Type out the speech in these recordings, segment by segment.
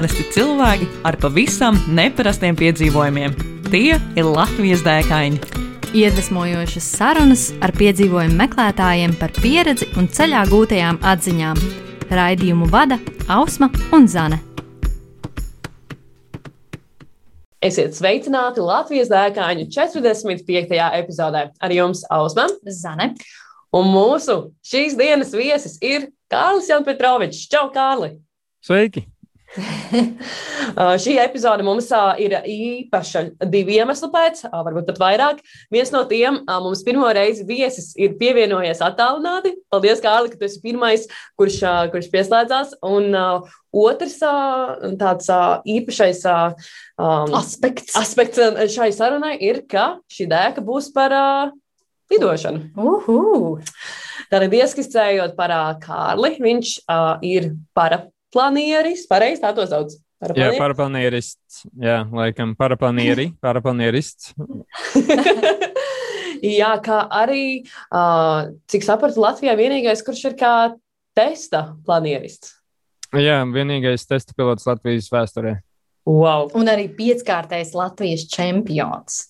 Parasti cilvēki ar pavisam neparastiem piedzīvojumiem. Tie ir Latvijas dēkaini. Iedvesmojošas sarunas ar piedzīvojumu meklētājiem par pieredzi un ceļā gūtajām atziņām. Raidījumu vada Ausma un Zane. Esiet sveicināti Latvijas dēkāņu 45. epizodē. Ar jums Ausma Zane. Un mūsu šīs dienas viesis ir Kārlis Janpetrovičs. Čau, Kārli! Sveiki! Uh, šī epizode mums uh, ir īpaša divu iemeslu pēc, uh, varbūt pat vairāk. Viens no tiem mums pirmo reizi viesis ir pievienojies attālināti. Paldies, Kārli, ka tu esi pirmais, kurš, kurš pieslēdzās. Un otrs tāds īpašais um, aspekts. aspekts šai sarunai ir, ka šī dēka būs par lidošanu. Uhu. Tātad, ieskicējot par Kārli, viņš uh, ir para Planieris, pareizi tā to sauc. Jā, paraplanierists. Jā, laikam, paraplanieri, paraplanierists. Jā, kā arī, uh, cik sapratu, Latvijā vienīgais, kurš ir kā testa planierists. Jā, vienīgais testa pilots Latvijas vēsturē. Wow. Un arī pieckārtais Latvijas čempions.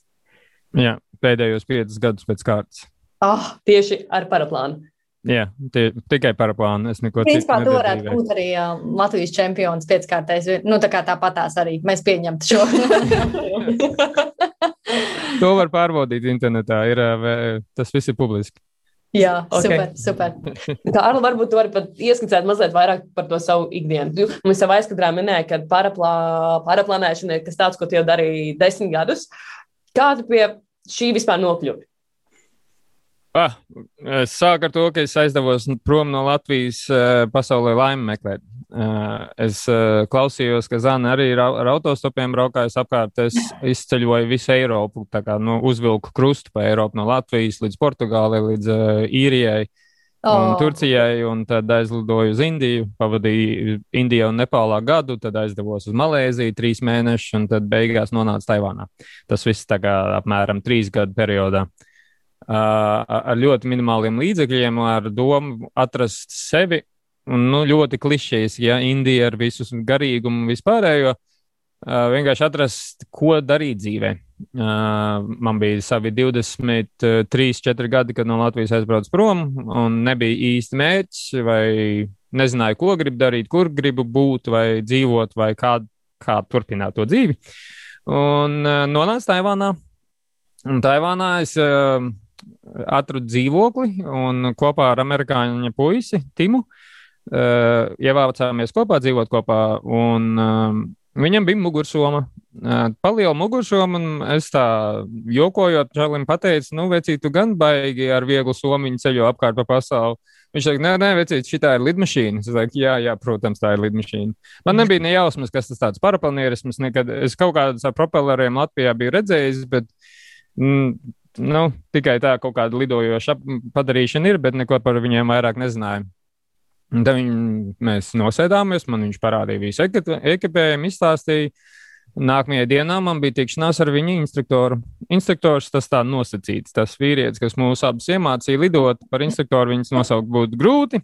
Jā, pēdējos piecus gadus pēc kārtas. Oh, tieši ar paraplānu. Jā, tie, tikai paraplānu. Es neko Principā tu varētu būt arī uh, Latvijas čempions pieckārtais. Nu, tā kā tāpatās arī mēs pieņemtu šo. to var pārbaudīt internetā. Ir, tas viss ir publiski. Jā, okay. super. super. Kārli, varbūt tu vari pat ieskicēt mazliet vairāk par to savu ikdienu. Mums jau aizkadrā minēja, ka paraplā, paraplānēšana ir kas tāds, ko tu jau darīji desmit gadus. Kā tu pie šī vispār nokļuvi? Ah, es sāku ar to, ka es aizdevos prom no Latvijas uh, pasaulē laimi meklēt. Uh, es klausījos, ka Zana arī ar, ar autostopiem braukājas apkārt. Es izceļoju visu Eiropu, tā kā nu, uzvilku krustu pa Eiropu no Latvijas līdz Portugālei, līdz uh, Īrijai. Un oh. Turcijai, un tad aizlidoju uz Indiju, pavadīju Indijā un Nepālā gadu, tad aizdevos uz Malēziju trīs mēnešus, un tad beigās nonācu Taivānā. Tas viss tā kā apmēram trīs gadu periodā. Uh, ar ļoti minimāliem līdzekļiem, ar domu atrast sevi. Un, nu, ļoti klišejas, ja Indija ar visu garīgumu un vispārējo. Vienkārši atrast, ko darīt dzīvē. Man bija savi 23, 4 gadi, kad no Latvijas aizbraucu prom, un nebija īsti mērķis, vai nezināju, ko gribu darīt, kur gribu būt, vai dzīvot, vai kā, kā turpināt to dzīvi. Un nonācu Taivānā. Un Taivānā es uh, atradu dzīvokli un kopā ar amerikāņu puisi Timu uh, ievācāmies kopā, dzīvot kopā. Un, uh, Viņam bija mugursoma, uh, paliela mugursoma, un es tā jokojot, Čalim pateicu, nu, vecīt, tu gan baigi ar vieglu somiņu ceļo apkārt pa pasauli. Viņš teica, nē, nē, vecīt, šī ir lidmašīna. Es teicu, jā, jā, protams, tā ir lidmašīna. Man nebija ne jausmas, kas tas tāds paraplanierisms, nekad es kaut kādus ar propelleriem Latvijā biju redzējis, bet mm, nu, tikai tā kaut kāda lidojoša padarīšana ir, bet neko par viņiem vairāk nezināju. Un tad viņi, mēs nosēdāmies, man viņš parādīja visu ekipējumu, izstāstīja. Nākamajā dienā man bija tikšanās ar viņu instruktoru. Instruktors tas tā nosacīts. Tas vīrietis, kas mūs abus iemācīja lidot, par instruktoru viņus nosaukt būtu grūti.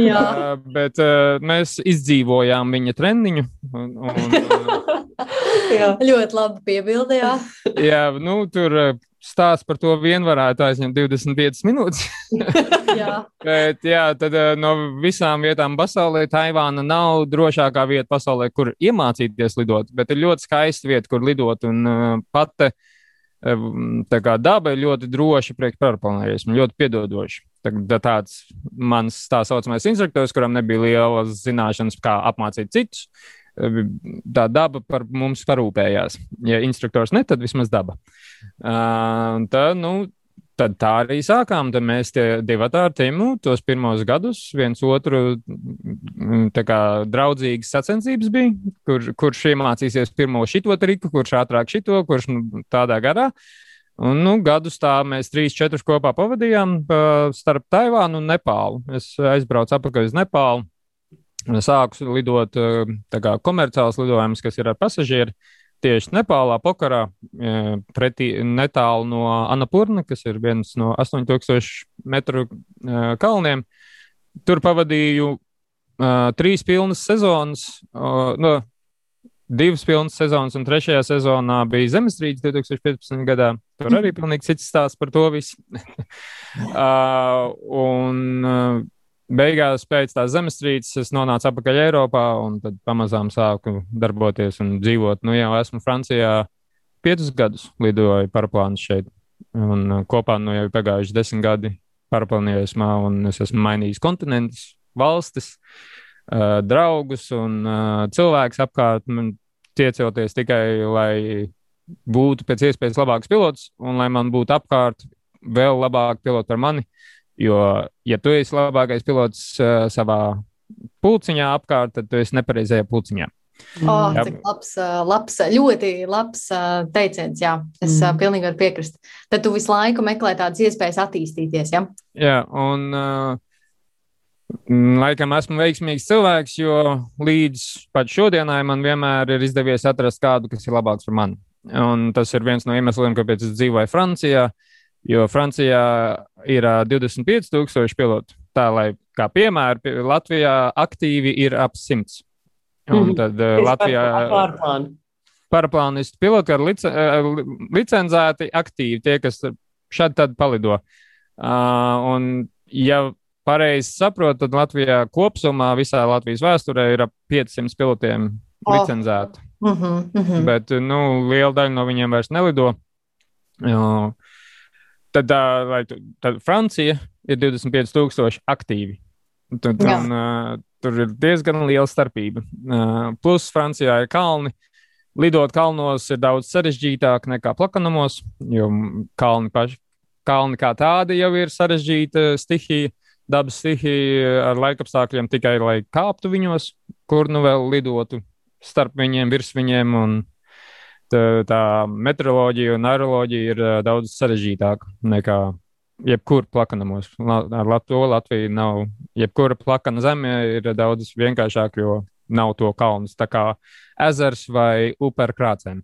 Jā. Uh, bet uh, mēs izdzīvojām viņa treniņu. Un, un, jā. Ļoti labi piebildījāt. jā, nu, tur stāsts par to vien varētu aizņemt 25 minūtes. jā. Bet, jā, tad eh, no visām vietām pasaulē Taivāna nav drošākā vieta pasaulē, kur iemācīties lidot, bet ir ļoti skaista vieta, kur lidot. Un uh, pati uh, tā kā daba ir ļoti droša priekš paraplanējumu, ļoti piedodoša. Tā, tāds mans tā saucamais instruktors, kuram nebija lielas zināšanas, kā apmācīt citus. Tā daba par mums parūpējās. Ja instruktors ne, tad vismaz daba. Uh, tā, nu, tad tā arī sākām. Tad mēs divi ar Timu tos pirmos gadus viens otru mm, kā, draudzīgas sacensības bija, kur, kurš iemācīsies pirmo šito triku, kurš ātrāk šito, kurš nu, tādā garā. Un, nu, gadus tā mēs trīs, četrus kopā pavadījām pa, starp Taivānu un Nepālu. Es aizbraucu atpakaļ uz Nepālu. Sāku lidot kā, komerciāls lidojums, kas ir ar pasažieru tieši Nepālā, Pokarā, e, pretī, netālu no Anapurna, kas ir viens no 8000 metru e, kalniem. Tur pavadīju uh, trīs pilnas sezonas. Uh, no, divas pilnas sezonas, un trešajā sezonā bija zemestrīce 2015. gadā. Tur arī pilnīgi cits stāsts par to visu. uh, un uh, beigās pēc tās zemestrīces es nonācu atpakaļ Eiropā, un tad pamazām sāku darboties un dzīvot. Nu, jau esmu Francijā piecus gadus lidoju paraplānu šeit, un kopā nu jau ir pagājuši desmit gadi paraplānījumā, un es esmu mainījis kontinentus, valstis. Uh, draugus un uh, cilvēkus apkārt, man tiecoties tikai, lai būtu pēc iespējas labāks pilots un lai man būtu apkārt vēl labāk piloti par mani. Jo, ja tu esi labākais pilots uh, savā pulciņā apkārt, tad tu esi nepareizajā pulciņā. Oh, cik labs, labs, ļoti labs teiciens. Jā, es mm. pilnīgi varu piekrist. Tad tu visu laiku meklē tādas iespējas attīstīties. Ja? Jā, un uh, laikam esmu veiksmīgs cilvēks, jo līdz pat šodienai man vienmēr ir izdevies atrast kādu, kas ir labāks par mani. Un tas ir viens no iemesliem, kāpēc es dzīvoju Francijā. Jo Francijā ir 25,000 pilotu. Tā lai, kā piemēram, Latvijā aktīvi ir ap 100. Un mhm. tad uh, Latvijā pārplānu. Paraplānisti piloti ar lice, uh, licencēti aktīvi, tie, kas šādi tad palido. Uh, un, ja pareizi saprotu, tad Latvijā kopumā visā Latvijas vēsturē ir ap 500 pilotiem oh. licencēti. Uh -huh, uh -huh. Bet nu, liela daļa no viņiem vairs nelido. Uh, tad, uh, tad Francija ir 25,000 aktīvi. Tad, un, uh, tur ir diezgan liela starpība. Uh, plus Francijā ir kalni. Lidot kalnos ir daudz sarežģītāk nekā plakanamos, jo kalni, paši, kalni kā tādi jau ir sarežģīta stihija, dabas stihija ar laikapstākļiem tikai lai kāptu viņos, kur nu vēl lidotu starp viņiem, virs viņiem. Tā, tā meteoroloģija un aeroloģija ir daudz sarežģītāka nekā jebkur plakanamos. Ar Latviju, Latviju nav, jebkura plakana zeme ir daudz vienkāršāk, jo nav to kalnu. Tā kā ezers vai upe ar krācēm.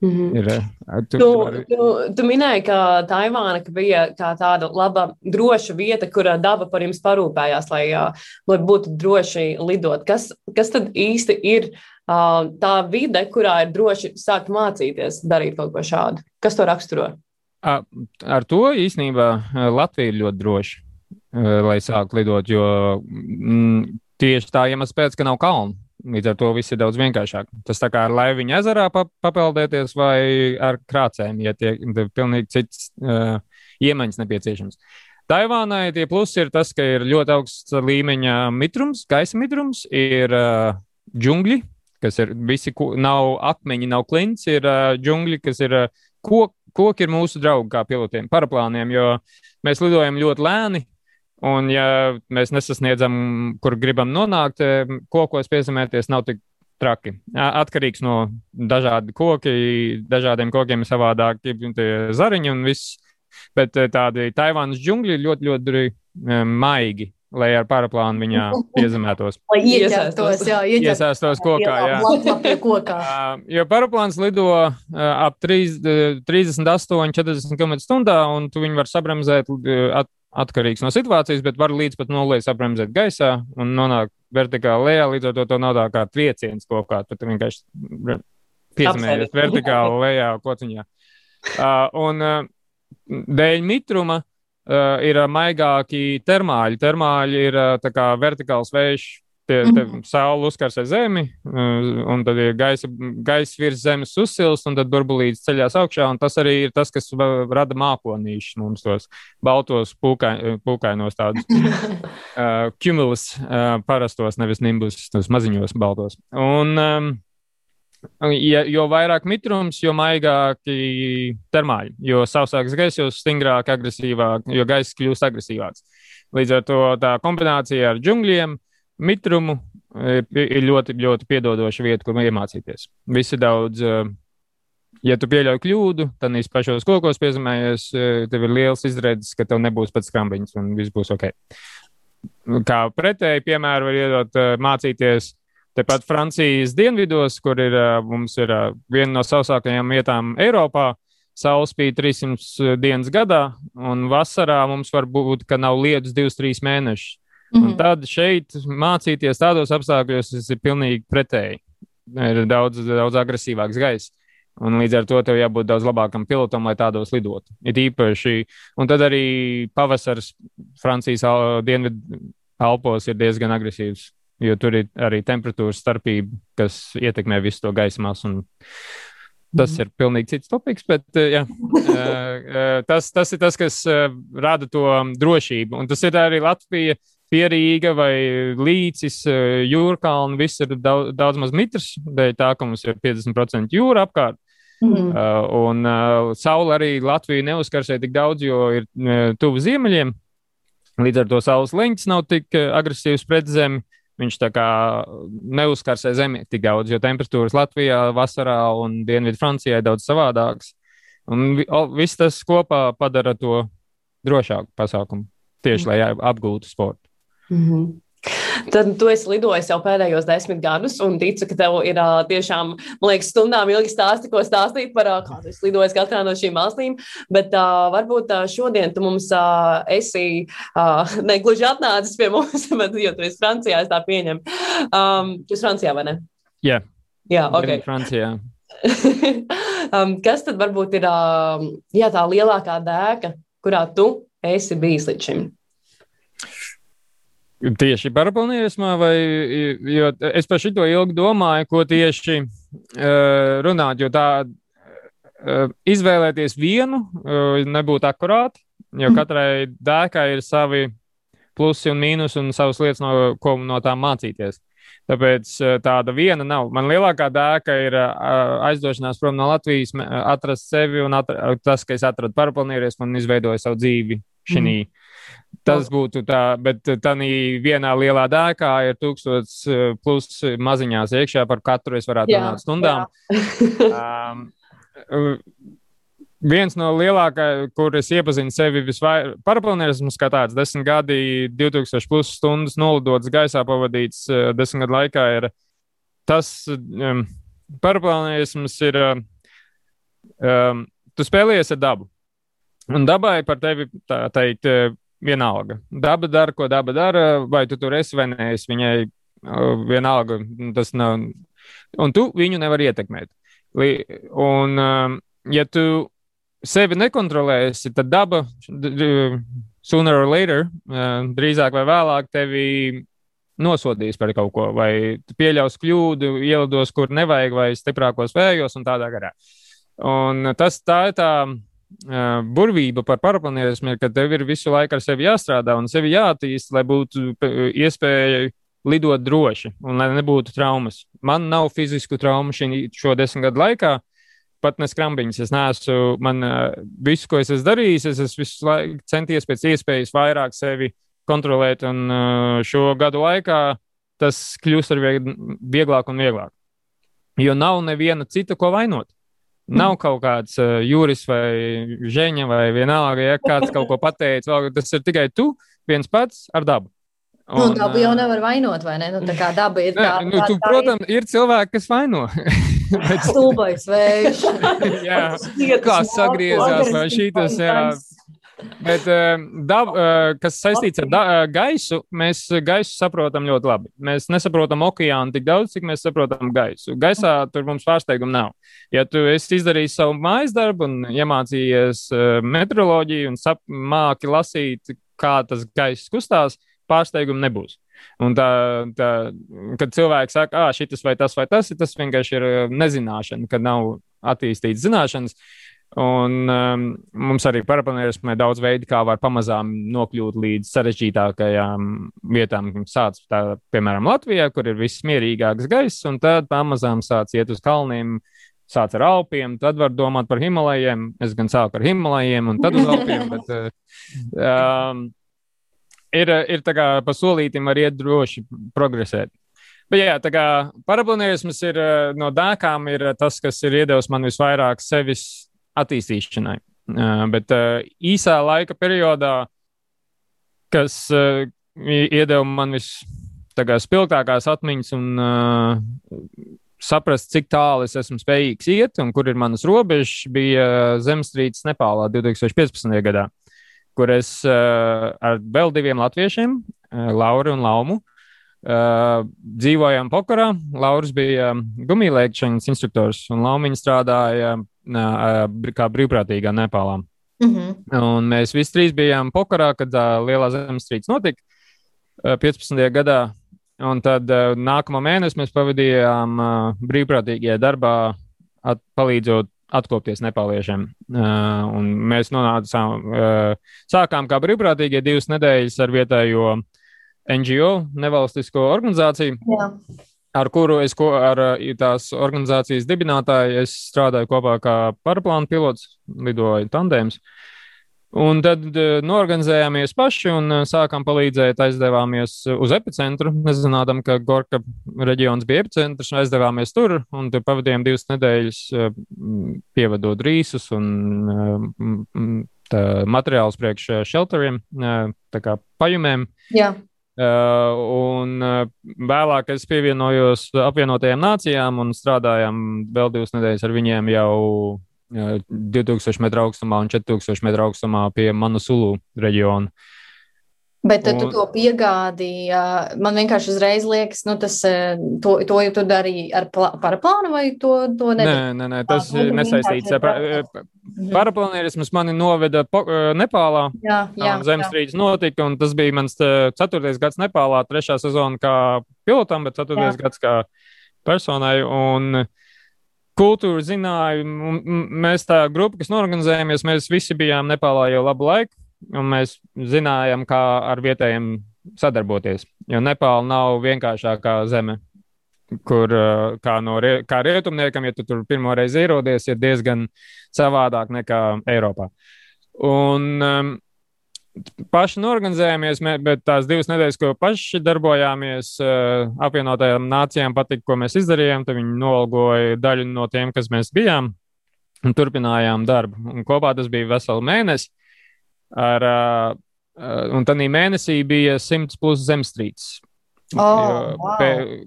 Mm -hmm. ir, tu, tu, var... tu, tu minēji, ka Taivāna ka bija tāda laba, droša vieta, kur daba par jums parūpējās, lai, lai būtu droši lidot. Kas, kas tad īsti ir tā vide, kurā ir droši sākt mācīties darīt kaut ko šādu? Kas to raksturo? Ar to īstenībā Latvija ir ļoti droša, lai sāktu lidot, jo mm, tieši tā iemesls pēc, ka nav kalnu. Līdz ar to viss ir daudz vienkāršāk. Tas tā kā ar laiviņu ezerā papeldēties vai ar krācēm, ja tie ir pilnīgi cits uh, iemaņas nepieciešams. Taivānai tie plusi ir tas, ka ir ļoti augsts līmeņa mitrums, gaisa mitrums, ir uh, džungļi, kas ir visi, nav akmeņi, nav klints, ir uh, džungļi, kas ir uh, kok, koki ir mūsu draugi kā pilotiem, paraplāniem, jo mēs lidojam ļoti lēni. Un, ja mēs nesasniedzam, kur gribam nonākt, eh, kokos piezemēties nav tik traki. Atkarīgs no dažādi koki, dažādiem kokiem ir savādāk zariņi un viss. Bet eh, tādi Taivānas džungļi ļoti, ļoti, ļoti eh, maigi lai ar paraplānu viņā piezemētos. Lai iesaistos, jā, iesaistos kokā. Jā. kokā. uh, jo paraplāns lido uh, ap 3, 38, 40 km/h, un tu viņu var sabremzēt uh, at, atkarīgs no situācijas, bet var līdz pat nulē sabremzēt gaisā un nonākt vertikāli lejā. Līdz ar to, to nav tā kā trieciens kokā, bet vienkārši piezemējies vertikāli lejā kociņā. Uh, un uh, dēļ mitruma uh, ir maigāki termāļi. Termāļi ir uh, kā vertikāls vējš. Tie, te mm -hmm. saule uzkars ar zemi, uh, un tad ir gaisa, gaisa virs zemes uzsils, un tad burbulītis ceļās augšā. Tas arī ir tas, kas rada mākonīšus mums, tos baltos pūkai, pūkainos tādus uh, cumulus, uh, parastos, nevis nimbus, tos maziņos baltos. Un, um, Ja, jo vairāk mitrums, jo maigāki termāļi, jo sausāks gaiss, jo stingrāk, agresīvāk, jo gaiss kļūst agresīvāks. Līdz ar to tā kombinācija ar džungļiem, mitrumu ir ļoti, ļoti piedodoša vieta, kur iemācīties. Visi daudz, ja tu pieļauj kļūdu, tad nīs pašos kokos piezemējies, tev ir liels izredzes, ka tev nebūs pēc skrambiņas un viss būs ok. Kā pretēji piemēru var iedot mācīties Tepat Francijas dienvidos, kur ir, mums ir viena no sausākajām vietām Eiropā, saule spīd 300 dienas gadā, un vasarā mums var būt, ka nav lietus 2-3 mēnešus. Mm -hmm. Un tad šeit mācīties tādos apstākļos ir pilnīgi pretēji. ir daudz, daudz agresīvāks gaiss. Un līdz ar to tev jābūt daudz labākam pilotam, lai tādos lidotu. Ir īpaši, un tad arī pavasars Francijas dienvidu Alpos ir diezgan agresīvs, jo tur ir arī temperatūras starpība, kas ietekmē visu to gaisa masu. Tas mm. ir pilnīgi cits topoks, bet jā, tas, tas ir tas, kas rada to drošību. Un tas ir arī Latvija Pierīga vai Līcis, Jūrkalna, viss ir daudz, daudz maz mitrs, dēļ tā, ka mums ir 50% jūra apkārt. Mm -hmm. uh, un uh, saule arī Latviju neuzkarsē tik daudz, jo ir uh, tuvu ziemeļiem. Līdz ar to saules leņķis nav tik agresīvs pret zemi. Viņš tā kā neuzkarsē zemi tik daudz, jo temperatūras Latvijā vasarā un Dienvidu Francijā ir daudz savādākas. Un viss tas kopā padara to drošāku pasākumu tieši, lai apgūtu sportu. Mm -hmm. Tad tu esi lidojis jau pēdējos desmit gadus, un ticu, ka tev ir uh, tiešām, man liekas, stundām ilgi stāsti, ko stāstīt par uh, kādu es lidoju katrā no šīm valstīm. Bet uh, varbūt uh, šodien tu mums uh, esi uh, ne gluži atnācis pie mums, bet, jo tu esi Francijā, es tā pieņemu. Um, tu esi Francijā, vai ne? Jā, Jā ok. Francijā. um, kas tad varbūt ir uh, jā, tā lielākā dēka, kurā tu esi bijis līdz šim? Tieši paraplanīrismā, vai es par šito ilgi domāju, ko tieši uh, runāt, jo tā uh, izvēlēties vienu uh, nebūtu akurāti, jo mm. katrai dēkai ir savi plusi un mīnus un savas lietas, no, ko no tām mācīties. Tāpēc tāda viena nav. Man lielākā dēka ir aizdošanās prom no Latvijas, atrast sevi un atra, tas, ka es atradu paraplanīries un izveidoju savu dzīvi šī. Mm. Tas būtu tā, bet tā vienā lielā dēkā ir tūkstots eh, plus maziņās iekšā par katru es varētu runāt stundām. um, viens no lielākajiem, kur es iepazinu sevi visvairāk, paraplanērisms kā tāds, desmit gadi, 2000 plus stundas nolidotas gaisā pavadīts uh, desmit gadu laikā, ir tas um, paraplanērisms ir, um, tu spēlējies ar dabu. Un dabai par tevi tā teikt vienalga. Daba dara, ko daba dara, vai tu tur esi vai nē, es viņai vienalga. Tas nav. Un tu viņu nevar ietekmēt. Un, ja tu sevi nekontrolēsi, tad daba sooner or later, drīzāk vai vēlāk, tevi nosodīs par kaut ko, vai pieļaus kļūdu, ielidos, kur nevajag, vai stiprākos vējos un tādā garā. Un tas tā ir tā burvība par paraplanierismu ir, ka tev ir visu laiku ar sevi jāstrādā un sevi jāattīst, lai būtu iespēja lidot droši un lai nebūtu traumas. Man nav fizisku traumu šī, šo desmit gadu laikā. Pat ne skrambiņas. Es neesmu, man visu, ko es esmu darījis, es esmu visu laiku centies pēc iespējas vairāk sevi kontrolēt, un šo gadu laikā tas kļūst ar vieglāk un vieglāk. Jo nav neviena cita, ko vainot. Nav kaut kāds uh, jūris vai žēņa vai vienalga, ja kāds kaut ko pateicis. Tas ir tikai tu viens pats ar dabu. Nu, un, nu, dabu jau nevar vainot, vai ne? Nu, tā kā daba ir tā, ne, nu, tu, tā protams, ir. ir cilvēki, kas vaino. Stulbais vējš. jā, kā sagriezās vai šī tas. Bet, uh, dab, uh, kas saistīts ar da, uh, gaisu, mēs gaisu saprotam ļoti labi. Mēs nesaprotam okeānu tik daudz, cik mēs saprotam gaisu. Gaisā tur mums pārsteigumu nav. Ja tu esi izdarījis savu mājas darbu un iemācījies meteoroloģiju un sap, māki lasīt, kā tas gaiss kustās, pārsteigumu nebūs. Un tā, tā, kad cilvēks saka, ah, šis vai tas vai tas, tas vienkārši ir nezināšana, kad nav attīstīts zināšanas. Un um, mums arī paraplanērismē daudz veidu, kā var pamazām nokļūt līdz sarežģītākajām vietām. Sāc, tā, piemēram, Latvijā, kur ir viss mierīgāks gaiss, un tad pamazām sāc iet uz kalniem, sāc ar Alpiem, tad var domāt par Himalajiem. Es gan sāku ar Himalajiem, un tad uz Alpiem. bet, uh, um, ir, ir tā kā pa solītim var iet droši progresēt. Bet, jā, tā kā paraplanērisms ir no dēkām, ir tas, kas ir iedevis man visvairāk sevis attīstīšanai. Uh, bet uh, īsā laika periodā, kas uh, iedeva man visspilgtākās atmiņas un saprast, cik tālu es esmu spējīgs iet un kur ir manas robežas, bija zemestrīces Nepālā 2015. gadā, kur es ar vēl diviem latviešiem, Lauru un Laumu, Uh, dzīvojām Pokarā. Lauris bija gumijlēkšanas instruktors, un Laumiņa strādāja kā brīvprātīgā Nepālā. Mm -hmm. Un mēs visi trīs bijām Pokarā, kad uh, lielā zemestrīce notika uh, 15. gadā. Un tad uh, nākamā mēnesī mēs pavadījām uh, brīvprātīgajā darbā, at, palīdzot atkopties nepāliešiem. Uh, mēs nonācām, uh, sākām kā brīvprātīgie divas nedēļas ar vietējo NGO, nevalstisko organizāciju. Jā. Ar kuru es ko, ar tās organizācijas dibinātāju strādāju kopā kā paraplānu pilots, lidoju tandēms. Un tad norganizējāmies paši un sākām palīdzēt, aizdevāmies uz epicentru. Mēs zinām, ka Gorka reģions bija epicentrs, aizdevāmies tur un tur pavadījām divas nedēļas, pievadot rīsus un materiālus priekš shelteriem, tā kā pajumēm. Jā. Uh, un uh, vēlāk es pievienojos apvienotajām nācijām un strādājām vēl divas nedēļas ar viņiem jau uh, 2000 metru augstumā un 4000 metru augstumā pie Manusulu reģiona. Bet un... tu to piegādi, man vienkārši uzreiz liekas, nu, tas, to, to jau tu darīji ar paraplānu vai to, to nedarīji? Nē, nē, nē, tas ir nesaistīts. Mhm. Paraplānierisms mani noveda po, Nepālā. Jā, jā. Zemestrīces notika, un tas bija mans ceturtais gads Nepālā, trešā sezona kā pilotam, bet ceturtais jā. gads kā personai. Un, kultūru zināju. Mēs tā grupa, kas norganizējāmies, mēs visi bijām Nepālā jau labu laiku un mēs zinājām, kā ar vietējiem sadarboties. Jo Nepāla nav vienkāršākā zeme, kur kā, no, kā rietumniekam, ja tu tur pirmo reizi ierodies, ir diezgan savādāk nekā Eiropā. Un, um, paši norganizējāmies, bet tās divas nedēļas, ko paši darbojāmies, uh, apvienotajām nācijām patika, ko mēs izdarījām. Tad viņi noalgoja daļu no tiem, kas mēs bijām, un turpinājām darbu. Un kopā tas bija veseli mēnesi. Ar, un tad mēnesī bija 100 plus zemestrīces. Oh, wow.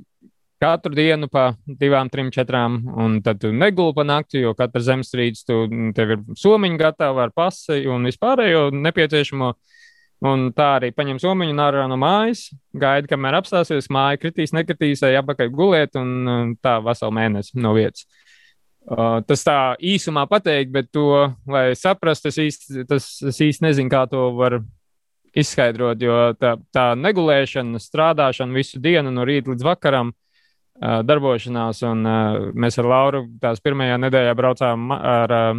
Katru dienu pa divām, trim, četrām, un tad tu neguli pa nakti, jo katra zemestrīce tu, tev ir somiņa gatava ar pasi un vispārējo nepieciešamo. Un tā arī paņem somiņu un ārā no mājas, gaida, kamēr apstāsies, māja kritīs, nekritīs, ej apakaļ gulēt, un tā veselu mēnesi no vietas. Uh, tas tā īsumā pateikt, bet to, lai saprastu, es īsti, tas, es īsti nezinu, kā to var izskaidrot. Jo tā, tā negulēšana, strādāšana visu dienu, no rīta līdz vakaram, uh, darbošanās, un uh, mēs ar Lauru tās pirmajā nedēļā braucām ar uh,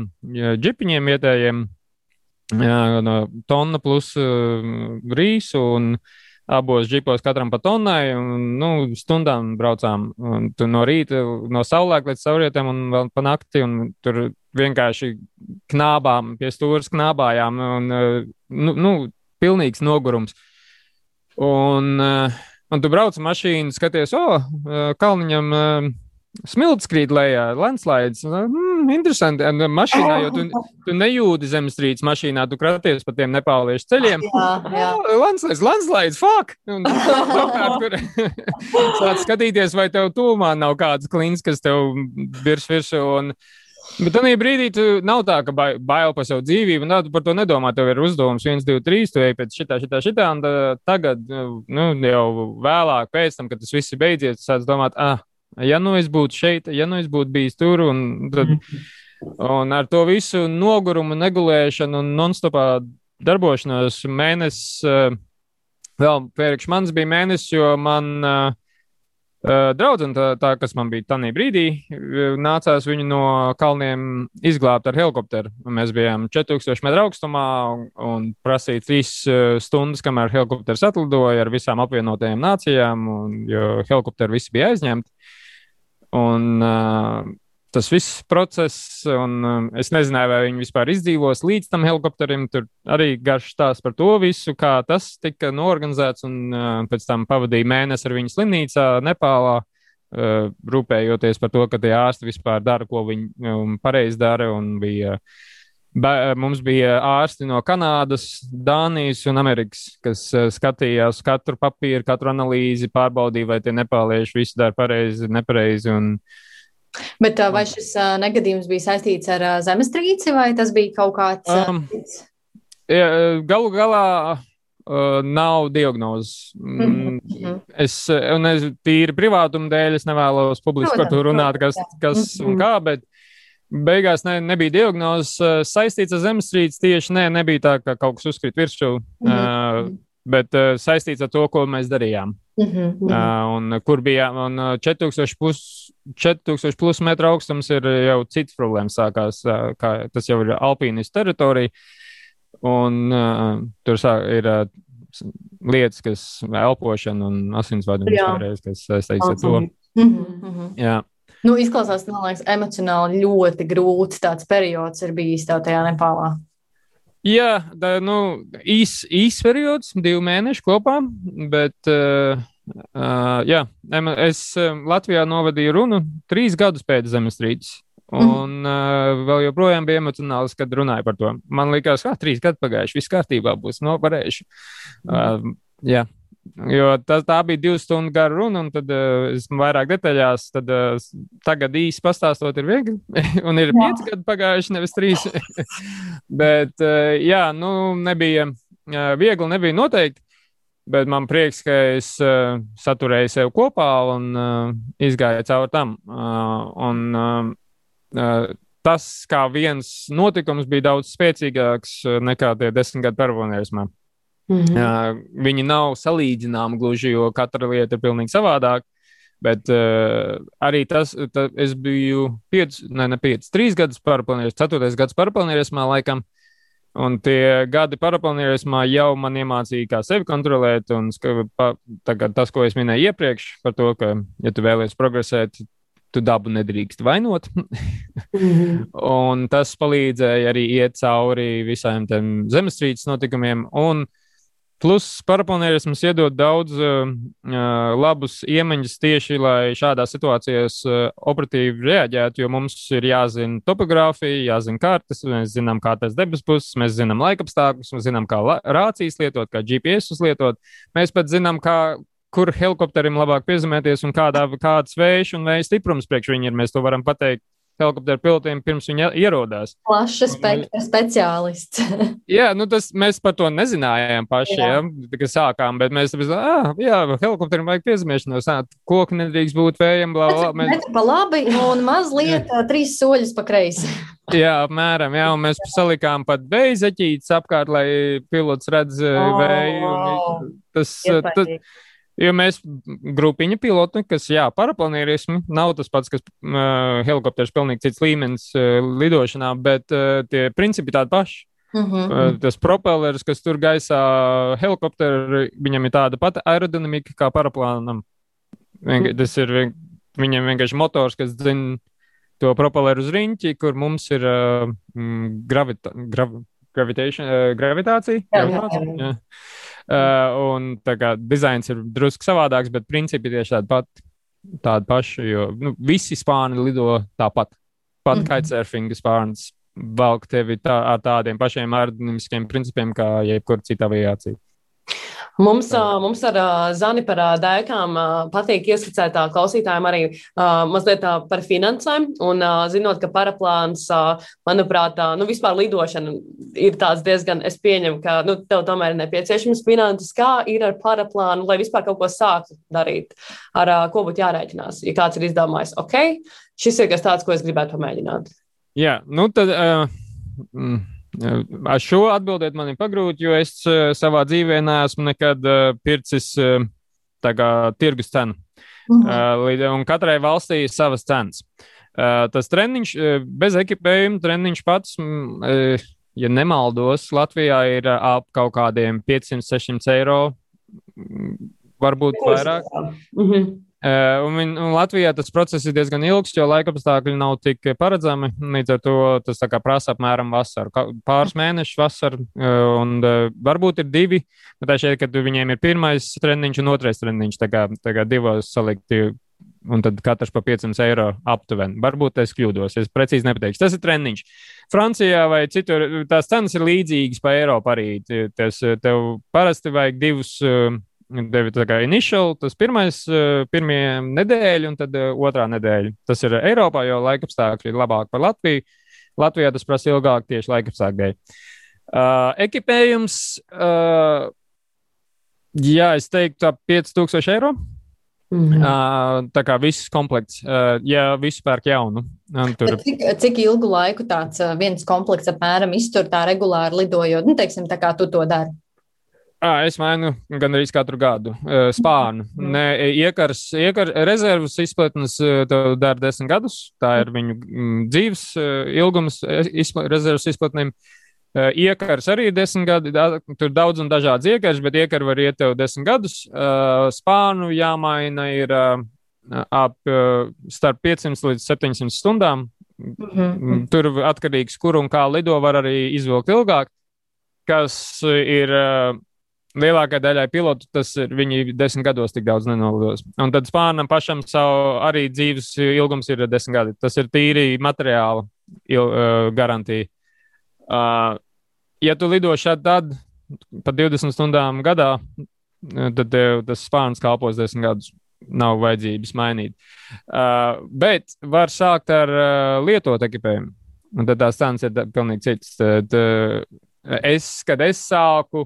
džipiņiem vietējiem, uh, no tonna plus uh, rīsu. Un, uh, abos džipos katram pa tonnai, un nu, stundām braucām no rīta, no saulēkta līdz saulrietam un vēl pa nakti, un tur vienkārši knābām, pie stūras knābājām, un nu, nu, pilnīgs nogurums. Un, un tu brauc mašīnu, skaties, o, oh, kalniņam smilts krīt lejā, landslides. Mm, interesanti. Un mašīnā, jo tu, tu nejūti zemestrīces mašīnā, tu kraties pa tiem nepāliešu ceļiem. Jā, jā. Oh, landslides, landslides, fuck! Un apkārt, kur sāc skatīties, vai tev tūmā nav kāds klins, kas tev virs virsū. Un, Bet tajā brīdī tu nav tā, ka bail par savu dzīvību, un tā, tu par to nedomā. Tev ir uzdevums 1, 2, 3, tu ej pēc šitā, šitā, šitā, un tagad, nu, jau vēlāk, pēc tam, kad tas viss ir beidzies, tu sāc domāt, ah, Ja nu es būtu šeit, ja nu es būtu bijis tur, un, tad, un ar to visu nogurumu, negulēšanu un nonstopā darbošanos mēnesis, eh, vēl priekš manis bija mēnesis, jo man uh, draudzene, tā, tā, kas man bija tajā brīdī, nācās viņu no kalniem izglābt ar helikopteru. Mēs bijām 4000 metru augstumā un, un prasīja 3 stundas, kamēr helikopters atlidoja ar visām apvienotajām nācijām, un, jo helikopteri visi bija aizņemti. Un uh, tas viss process, un um, es nezināju, vai viņi vispār izdzīvos līdz tam helikopterim. Tur arī garš stāsts par to visu, kā tas tika norganizēts, un uh, pēc tam pavadīja mēnesi ar viņu slimnīcā Nepālā. Uh, rūpējoties par to, ka tie ārsti vispār dara, ko viņi um, pareizi dara. Bija, be, mums bija ārsti no Kanādas, Dānijas un Amerikas, kas uh, skatījās katru papīru, katru analīzi, pārbaudīja, vai tie nepālieši visu dara pareizi, nepareizi. Un, uh, Bet vai šis uh, negadījums bija saistīts ar uh, zemestrīci, vai tas bija kaut kāds? Uh, um, ja, galu galā uh, nav diagnozes. Mm Mhm, mhm. Es, un es tīri privātuma dēļ, es nevēlos publiski par to runāt, kas, jā. kas un Mhm. kā, bet beigās ne, nebija diagnozes uh, saistīts ar zemestrīci. Tieši ne, nebija tā, ka kaut kas uzkrīt virsū, Mhm. uh, bet uh, saistīts ar to, ko mēs darījām. Mhm, mhm. Uh, un kur bija un, uh, 4000 plus, 4000 plus metru augstums, ir jau cits problēmas sākās. Uh, kā, tas jau ir alpīnis teritorija. Un uh, tur sā, ir uh, lietas, kas elpošana un asinsvadu kas saistīts ar to. Mhm, mhm. Jā. Nu, izklausās, man liekas, emocionāli ļoti grūts tāds periods ir bijis tev tajā Nepālā. Jā, tā, nu, īs, īs periods, divi mēneši kopā, bet uh, uh, jā, es uh, Latvijā novadīju runu trīs gadus pēc zemestrīces. Un uh, vēl joprojām bija emocionāls, kad runāju par to. Man liekas, ka trīs gadi pagājuši, viss kārtībā būs, no varēšu. Uh, jā, jo tā, tā bija divu stundu gara runa, un tad uh, es vairāk detaļās, tad uh, tagad īsi pastāstot ir viegli. un ir pieci gadi pagājuši, nevis trīs. Bet, uh, jā, nu, nebija uh, viegli, nebija noteikti. Bet man prieks, ka es uh, saturēju sev kopā un uh, izgāju cauri tam. Uh, un, uh, uh, tas, kā viens notikums bija daudz spēcīgāks nekā tie desmit gadu paravonierismā. Mhm. Uh, viņi nav salīdzināmi gluži, jo katra lieta ir pilnīgi savādāka. Bet uh, arī tas, ta, es biju 5, ne, ne 5, 3 gadus paraplanījis, 4 gads paraplanījismā laikam. Un tie gadi paraplanījumā jau man iemācīja, kā sevi kontrolēt. Un ska- pa, tas, ko es minēju iepriekš, par to, ka, ja tu vēlies progresēt, tu dabu nedrīkst vainot. Mhm. Un tas palīdzēja arī iet cauri visiem zemestrīces notikumiem. Un plus paraplanērisms iedod daudz uh, labus iemaņas tieši, lai šādās situācijās uh, operatīvi reaģētu, jo mums ir jāzina topogrāfija, jāzina kartes, mēs zinām, kā tas debes puses, mēs zinām laikapstākļus, mēs zinām, kā rācijas lietot, kā GPS lietot. Mēs pat zinām, kā, kur helikopterim labāk piezemēties un kādā, kāds vējš un vēja stiprums priekš viņiem ir. Mēs to varam pateikt helikopteru pilotiem pirms viņi ierodās. Plaša spektra speciālists. Jā, nu tas mēs par to nezinājām paši, Jā. ja, kad sākām, bet mēs tam ah, jā, helikopteram vajag piezemēšanos, koki nedrīkst būt vējiem, bla, bla. Mēs, pa labi un mazliet trīs soļus pa kreisi. jā, apmēram, jā, mēs salikām pat vēja zeķītes apkārt, lai pilots redz oh, vēju. Tas, tas. Jo mēs, grupiņa piloti, kas, jā, paraplanērismi, nav tas pats, kas uh, helikopters, pilnīgi cits līmenis uh, lidošanā, bet uh, tie principi tādi paši. Mhm. Uh, tas propellers, kas tur gaisā helikopteru, viņam ir tāda pati aerodinamika kā paraplānam. Vienka, tas ir viņam vienkārši motors, kas zina to propelleru uz riņķi, kur mums ir uh, gravita, grav, uh, gravitācija. Jā, gravitācija? Jā. Uh, un tā kā dizains ir drusku savādāks, bet principi tieši tādi pati. Tādi paši, jo nu, visi spāni lido tāpat. Pat Mhm. kitesurfinga spārns velk tevi tā, ar tādiem pašiem aerodinamiskiem principiem kā jebkura cita aviācija. Mums, mums ar Zani par dēkām patīk ieskicēt tā klausītājiem arī mazliet par finansēm. Un zinot, ka paraplāns, manuprāt, nu, vispār lidošana ir tāds diezgan, es pieņemu, ka nu, tev tomēr ir nepieciešams finanses. Kā ir ar paraplānu, lai vispār kaut ko sāktu darīt? Ar ko būtu jārēķinās? Ja kāds ir izdomājis, ok, šis ir kas tāds, ko es gribētu pamēģināt. Jā, nu tad. Uh, mm. Ar šo atbildēt man ir pagrūti, jo es uh, savā dzīvē neesmu nekad uh, pircis tā kā tirgus cenu. Uh, līdz- un katrai valstī ir savas cenas. Tas treniņš, bez ekipējuma, treniņš pats, mm, ja nemaldos, Latvijā ir ap kaut kādiem 500-600 eiro, mm, varbūt vairāk. Mhm. Uh, un, viņ- un Latvijā tas process ir diezgan ilgs, jo laikapstākļi nav tik paredzami. Līdz ar to tas prasa apmēram vasaru, pāris mēnešus vasaru, un varbūt ir divi. Bet tā šeit, kad viņiem ir pirmais treniņš un otrais treniņš, tā kā, tā kā divos salikti. Un tad katrs pa 500 eiro aptuveni. Varbūt es kļūdos, es precīzi nepateikšu. Tas ir treniņš. Francijā vai citur tās cenas ir līdzīgas pa Eiropu arī. Tas, tev parasti vajag divus uh, Tevi tā kā initial, tas pirmais, uh, pirmie nedēļa, un tad uh, otrā nedēļa. Tas ir Eiropā, jo laikapstākļi ir labāki par Latviju. Latvijā tas prasa ilgāk tieši laikapstākļu dēļ. Uh, ekipējums, uh, Jā, es teiktu, ap 5000 eiro. Mm -hmm. uh, tā kā viss komplekts, uh, ja visu pērk jaunu. Tur... Cik, cik ilgu laiku tāds viens komplekts apmēram iztur tā regulāri lidojot, nu, teiksim, tā kā tu to dari? À, es mainu gan arī katru gadu uh, spānu. Mm. Ne, iekars, iekar, rezervas izplatnes tev dara desmit gadus. Tā ir viņu mm, dzīves ilgums izpla, rezervas izplatnēm. Uh, iekars arī ir desmit gadi, da, tur daudz un dažādas iekars, bet iekar var iet tev desmit gadus. Uh, spānu jāmaina ir uh, ap uh, starp 500 līdz 700 stundām. Mm -hmm. Tur atkarīgs, kur un kā lido, var arī izvilkt ilgāk, kas ir. Uh, Lielākajai daļai pilotu tas ir. Viņi desmit gados tik daudz nenolidos. Un tad spānam pašam savu arī dzīves ilgums ir desmit gadi. Tas ir tīri materiāla il, uh, garantija. Uh, ja tu lido šādi, tad pa 20 stundām gadā, tad tev tas spārns kalpos 10 gadus. Nav vajadzības mainīt. Uh, bet var sākt ar uh, lietotu ekipējumu. Un tad tās cenas ir pilnīgi citas. Tad, uh, es, kad es sāku,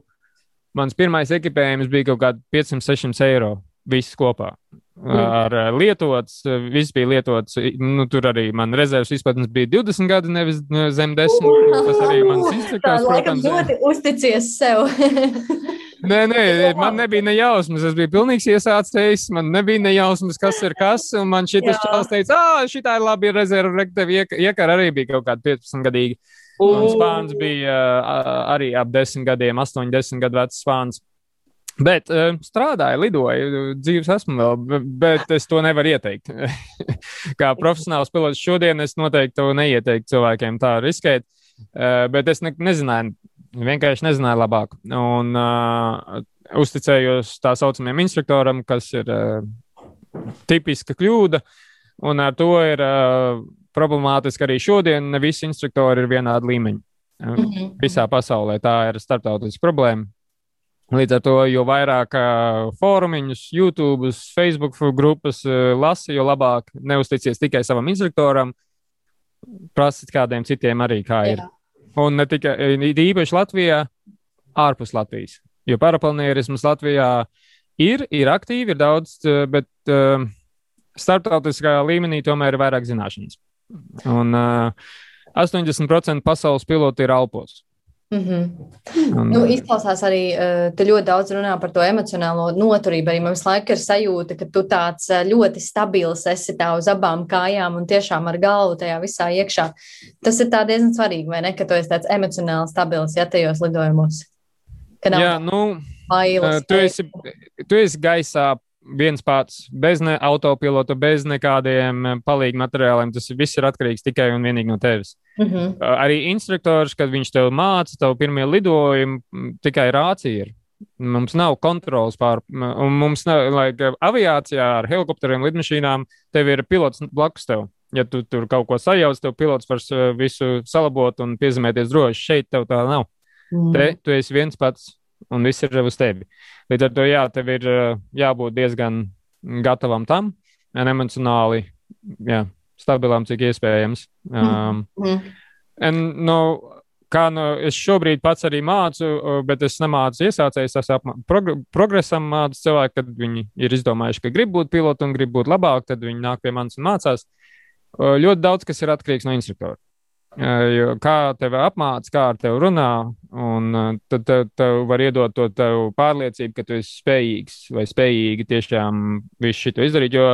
mans pirmais ekipējums bija kaut kādi 500-600 eiro. Viss kopā. Mm. ar eh, lietots, eh, viss bija lietots. Nu, tur arī man rezerves izplatnes bija 20 gadi, nevis zem 10. Tas arī man izsakās. Protams, ļoti uzticies sev. Nē, nē, man nebija ne jausmas. Es biju pilnīgs iesācējs. Man nebija ne jausmas, kas ir kas. Un man tas čels teica, ah, šī ir labi rezerve. Rektevi iekar arī bija kaut kādi 15 gadīgi. Un spāns bija arī ap 10 gadiem, 8, 10 gadu vecs spāns. Bet uh, strādāju, lidoju, dzīves esmu vēl, bet es to nevaru ieteikt. Kā profesionāls pilots šodien es noteikti to neieteiktu cilvēkiem tā riskēt, uh, bet es ne, nezināju, vienkārši nezināju labāk. Un uh, uzticējos tā saucamajam instruktoram, kas ir uh, tipiska kļūda, un ar to ir uh, problemātiski arī šodien. Ne visi instruktori ir vienādi līmeņi. Mm -hmm. Visā pasaulē tā ir starptautiska problēma. Līdz ar to, jo vairāk fórumiņus, YouTube, Facebook grupas lasi, jo labāk neusticies tikai savam instruktoram, prasiet kādiem citiem arī, kā ir. Jā. Un ne tikai īpaši Latvijā, ārpus Latvijas. Jo paraplanierisms Latvijā ir, ir aktīvi, ir daudz, bet uh, starptautiskā līmenī tomēr ir vairāk zināšanas. Un uh, 80% pasaules piloti ir alpos. Mm -hmm. Un, nu, izklausās arī, tu ļoti daudz runā par to emocionālo noturību. Arī man visu laiku ir sajūta, ka tu tāds ļoti stabils esi tā uz abām kājām un tiešām ar galvu tajā visā iekšā. Tas ir diezgan svarīgi, vai ne? Ka tu esi tāds emocionāli stabils, ja tajos lidojumos. Jā, nu, bailes, tu, esi, tu esi gaisā viens pats, bez ne autopilota, bez nekādiem eh, palīdzības materiāliem. Tas viss ir atkarīgs tikai un vienīgi no tevis. Mm -hmm. Arī instruktors, kad viņš tev māca, tev pirmie lidojumi, tikai rācija ir. Mums nav kontrols pār, un mums nav, lai aviācijā ar helikopteriem, lidmašīnām, tev ir pilots blakus tev. Ja tu tur kaut ko sajauc, tev pilots var visu salabot un piezemēties droši. Šeit tev tā nav. Mm. Te tu esi viens pats un viss ir uz tevi. Līdz ar to, jā, tev ir jābūt diezgan gatavam tam, emocionāli jā, stabilam, cik iespējams. Um, mm. un, nu, kā nu, es šobrīd pats arī mācu, bet es nemācu iesācējus. Es progr progresam mācu cilvēku, kad viņi ir izdomājuši, ka grib būt piloti un grib būt labāk, tad viņi nāk pie manis un mācās. Ļoti daudz kas ir atkarīgs no instruktora. Kā tevi apmāca, kā ar tevi runā, un tad tev, tev var iedot to pārliecību, ka tu esi spējīgs vai spējīgi tiešām visu šo izdarīt, jo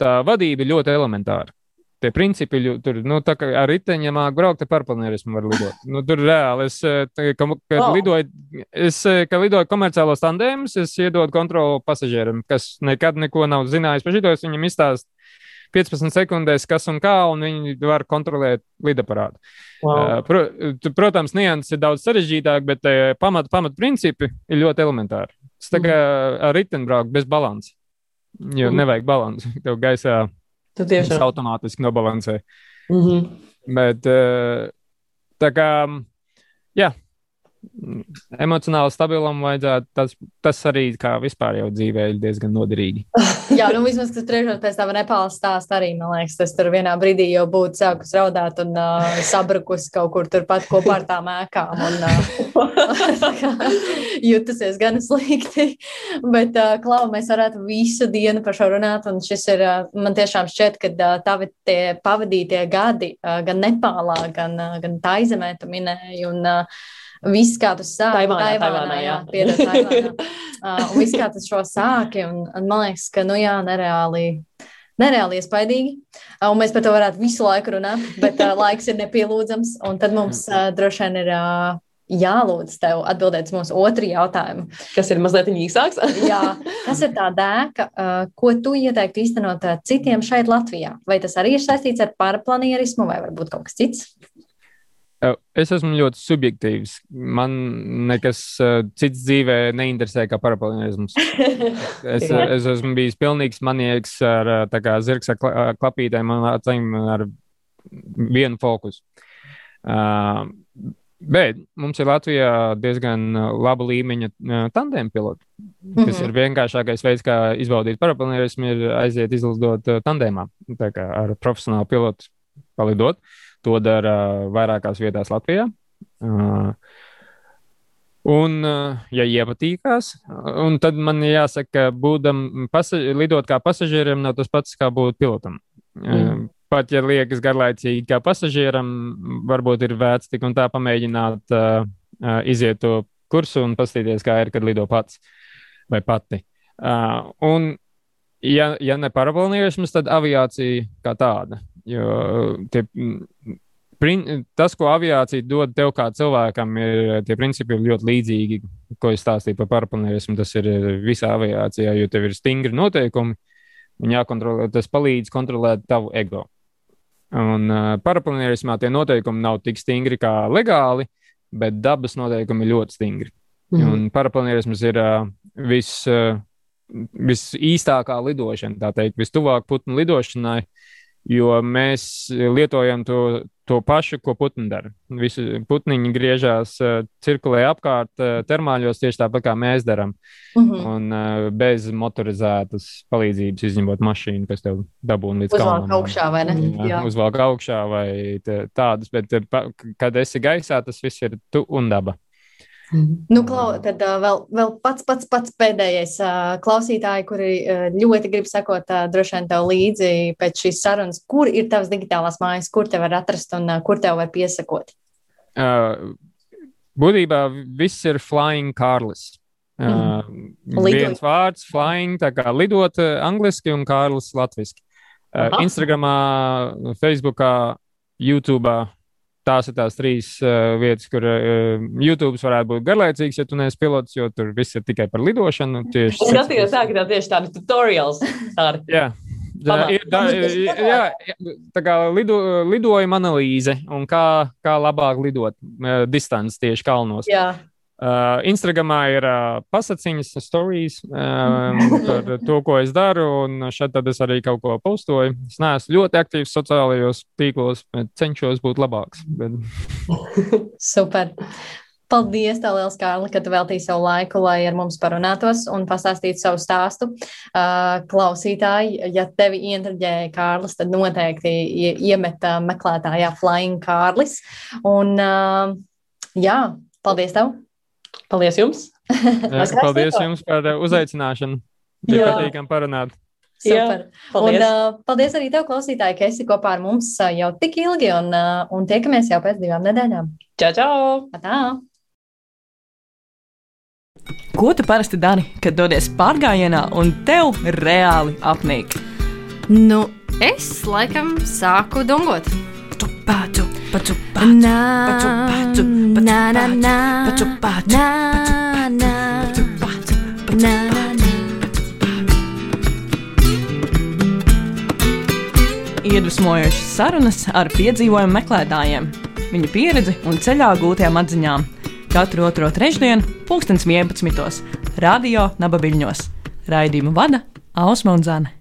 tā vadība ir ļoti elementāra. Tie principi, tur, nu, tā kā ar riteņiem māk braukt, ar parplanierismu var lidot. Nu, tur reāli, es, ka, kad oh. lidoju, es, kad lidoju komerciālos tandēmus, es iedodu kontroli pasažierim, kas nekad neko nav zinājis par šito, es viņam izstāstu 15 sekundēs, kas un kā, un viņi var kontrolēt lidaparātu. Wow. Pro, protams, nianses ir daudz sarežģītāk, bet pamat, pamat principi ir ļoti elementāri. Tas tā kā mm. ar riteni braukt bez balances. Jo mm. nevajag balanci. Tev gaisā tas automātiski nobalansē. Mm -hmm. Bet tā kā, jā, emocionāli stabilam vajadzētu. Tas, tas arī kā vispār jau dzīvē ir diezgan noderīgi. Jā, nu vismaz, kas priekšā pēc tam Nepāles stāsta arī, man liekas, tas tur vienā brīdī jau būtu sākus raudāt un uh, sabrukus kaut kur turpat kopā ar tām ēkām. Un, uh, jutusies gan slikti, bet, uh, Klau, mēs varētu visu dienu par šo runāt, un šis ir, uh, man tiešām šķiet, ka uh, tavi tie pavadītie gadi uh, gan Nepālā, gan, uh, gan Taizemē, tu minēji, un uh, Viss, kā tu sāki, Taivānā, Taivānā, jā. jā. Piedod, Taivānā. uh, un viss, kā tu šo sāki, un, un man liekas, ka, nu jā, nereāli. Nereāli iespaidīgi. Uh, un mēs par to varētu visu laiku runāt, bet uh, laiks ir nepielūdzams. Un tad mums uh, droši vien ir uh, jālūdz tev atbildēt uz mūsu otru jautājumu. Kas ir mazliet īsāks? Jā, kas ir tā dēka, uh, ko tu ieteiktu īstenot uh, citiem šeit Latvijā? Vai tas arī ir saistīts ar paraplanierismu vai varbūt kaut kas cits? Es esmu ļoti subjektīvs. Man nekas uh, cits dzīvē neinteresē kā paraplanērisms. Es, es esmu bijis pilnīgs manieks ar zirgs ar klapītēm un acīm ar vienu fokusu. Uh, bet mums ir Latvijā diezgan laba līmeņa tandēm piloti, kas mm -hmm. ir vienkāršākais veids, kā izbaudīt paraplanērismu, ir aiziet izlidot tandēmā, kā ar profesionālu pilotu palidot. Uh, To dara vairākās vietās Latvijā. Uh, Un, ja iepatīkās, tad man jāsaka, ka būdam pasaž lidot kā pasažierim, nav tas pats kā būt pilotam. Mm. Pat ja liekas garlaicīgi, kā pasažieram, varbūt ir vērts tik un tā pamēģināt uh, iziet to kursu un paskatīties, kā ir, kad lido pats vai pati. Uh, un, ja, ja ne parabolnierisms, tad aviācija kā tāda. Jo tie, prin, tas, ko aviācija dod tev kā cilvēkam, ir tie principi ļoti līdzīgi, ko es stāstīju par paraplanierismu. Tas ir visā aviācijā, jo tev ir stingri noteikumi un jākontrolē. Tas palīdz kontrolēt tavu ego. Un uh, paraplanierismā tie noteikumi nav tik stingri kā legāli, bet dabas noteikumi ir ļoti stingri. Mm -hmm. Un paraplanierisms ir uh, vis, uh, visīstākā lidošana, tā teikt, vistuvāk putnu lidošanai. Uh, jo mēs lietojam to, to pašu, ko putni dara. Visi putniņi griežās, uh, cirkulē apkārt uh, termāļos tieši tāpat kā mēs darām. Mm -hmm. Un uh, bez motorizētas palīdzības, izņemot mašīnu, kas tev dabūna līdz kalnam. Uzvelk augšā vai ne? Jā, uzvelk augšā vai tādas, bet kad esi gaisā, tas viss ir tu un daba. Mhm. Nu, Klau, tad vēl, vēl pats, pats, pats pēdējais klausītāji, kuri ļoti grib sekot droši vien tev līdzi pēc šīs sarunas, kur ir tavs digitālās mājas, kur te var atrast un kur tev var piesakot? Uh, būtībā viss ir Flying Kārlis. Uh, mm. Viens vārds, flying, tā kā lidot angliski un Kārlis latviski. Uh, Instagramā, Facebookā, YouTube'ā tās ir tās trīs uh, vietas, kur uh, YouTube varētu būt garlaicīgs, ja tu neesi pilots, jo tur viss ir tikai par lidošanu. Es skatījos tā, ka tā tieši tādi tutorials. Tādi. jā. Jā, ir, tā, jā, tā kā lido, lidojuma analīze un kā, kā labāk lidot uh, distanci tieši kalnos. Jā. Uh, Instagramā ir uh, pasakiņas, stories um, par to, ko es daru, un šeit es arī kaut ko postoju. Es neesmu ļoti aktīvs sociālajos tīklos, bet cenšos būt labāks. Bet... Super! Paldies, tev, Lielas Kārli, ka tu veltīji savu laiku, lai ar mums parunātos un pastāstītu savu stāstu. Uh, klausītāji, ja tevi ientraģēja Kārlis, tad noteikti iemet uh, meklētājā Flying Kārlis. Un, uh, jā, paldies tev! Paldies jums! paldies jums par uh, uzaicināšanu. Bija patīkami parunāt. Super. Jā, paldies. Un, uh, paldies arī tev, klausītāji, ka esi kopā ar mums uh, jau tik ilgi, un, uh, un tiekamies jau pēc divām nedēļām. Čau, čau! Tā! Ko tu parasti dari, kad dodies pārgājienā un tev reāli apnīk? Nu, es laikam sāku dungot. Pācu, pācu, pācu, pācu, na na na pacu pacu na na na Iedvesmojošas sarunas ar piedzīvojumu meklētājiem, viņu pieredzi un ceļā gūtajām atziņām. Katru otro trešdienu, 2011. Radio Nabaviļņos. Raidījumu vada Ausma un Zana.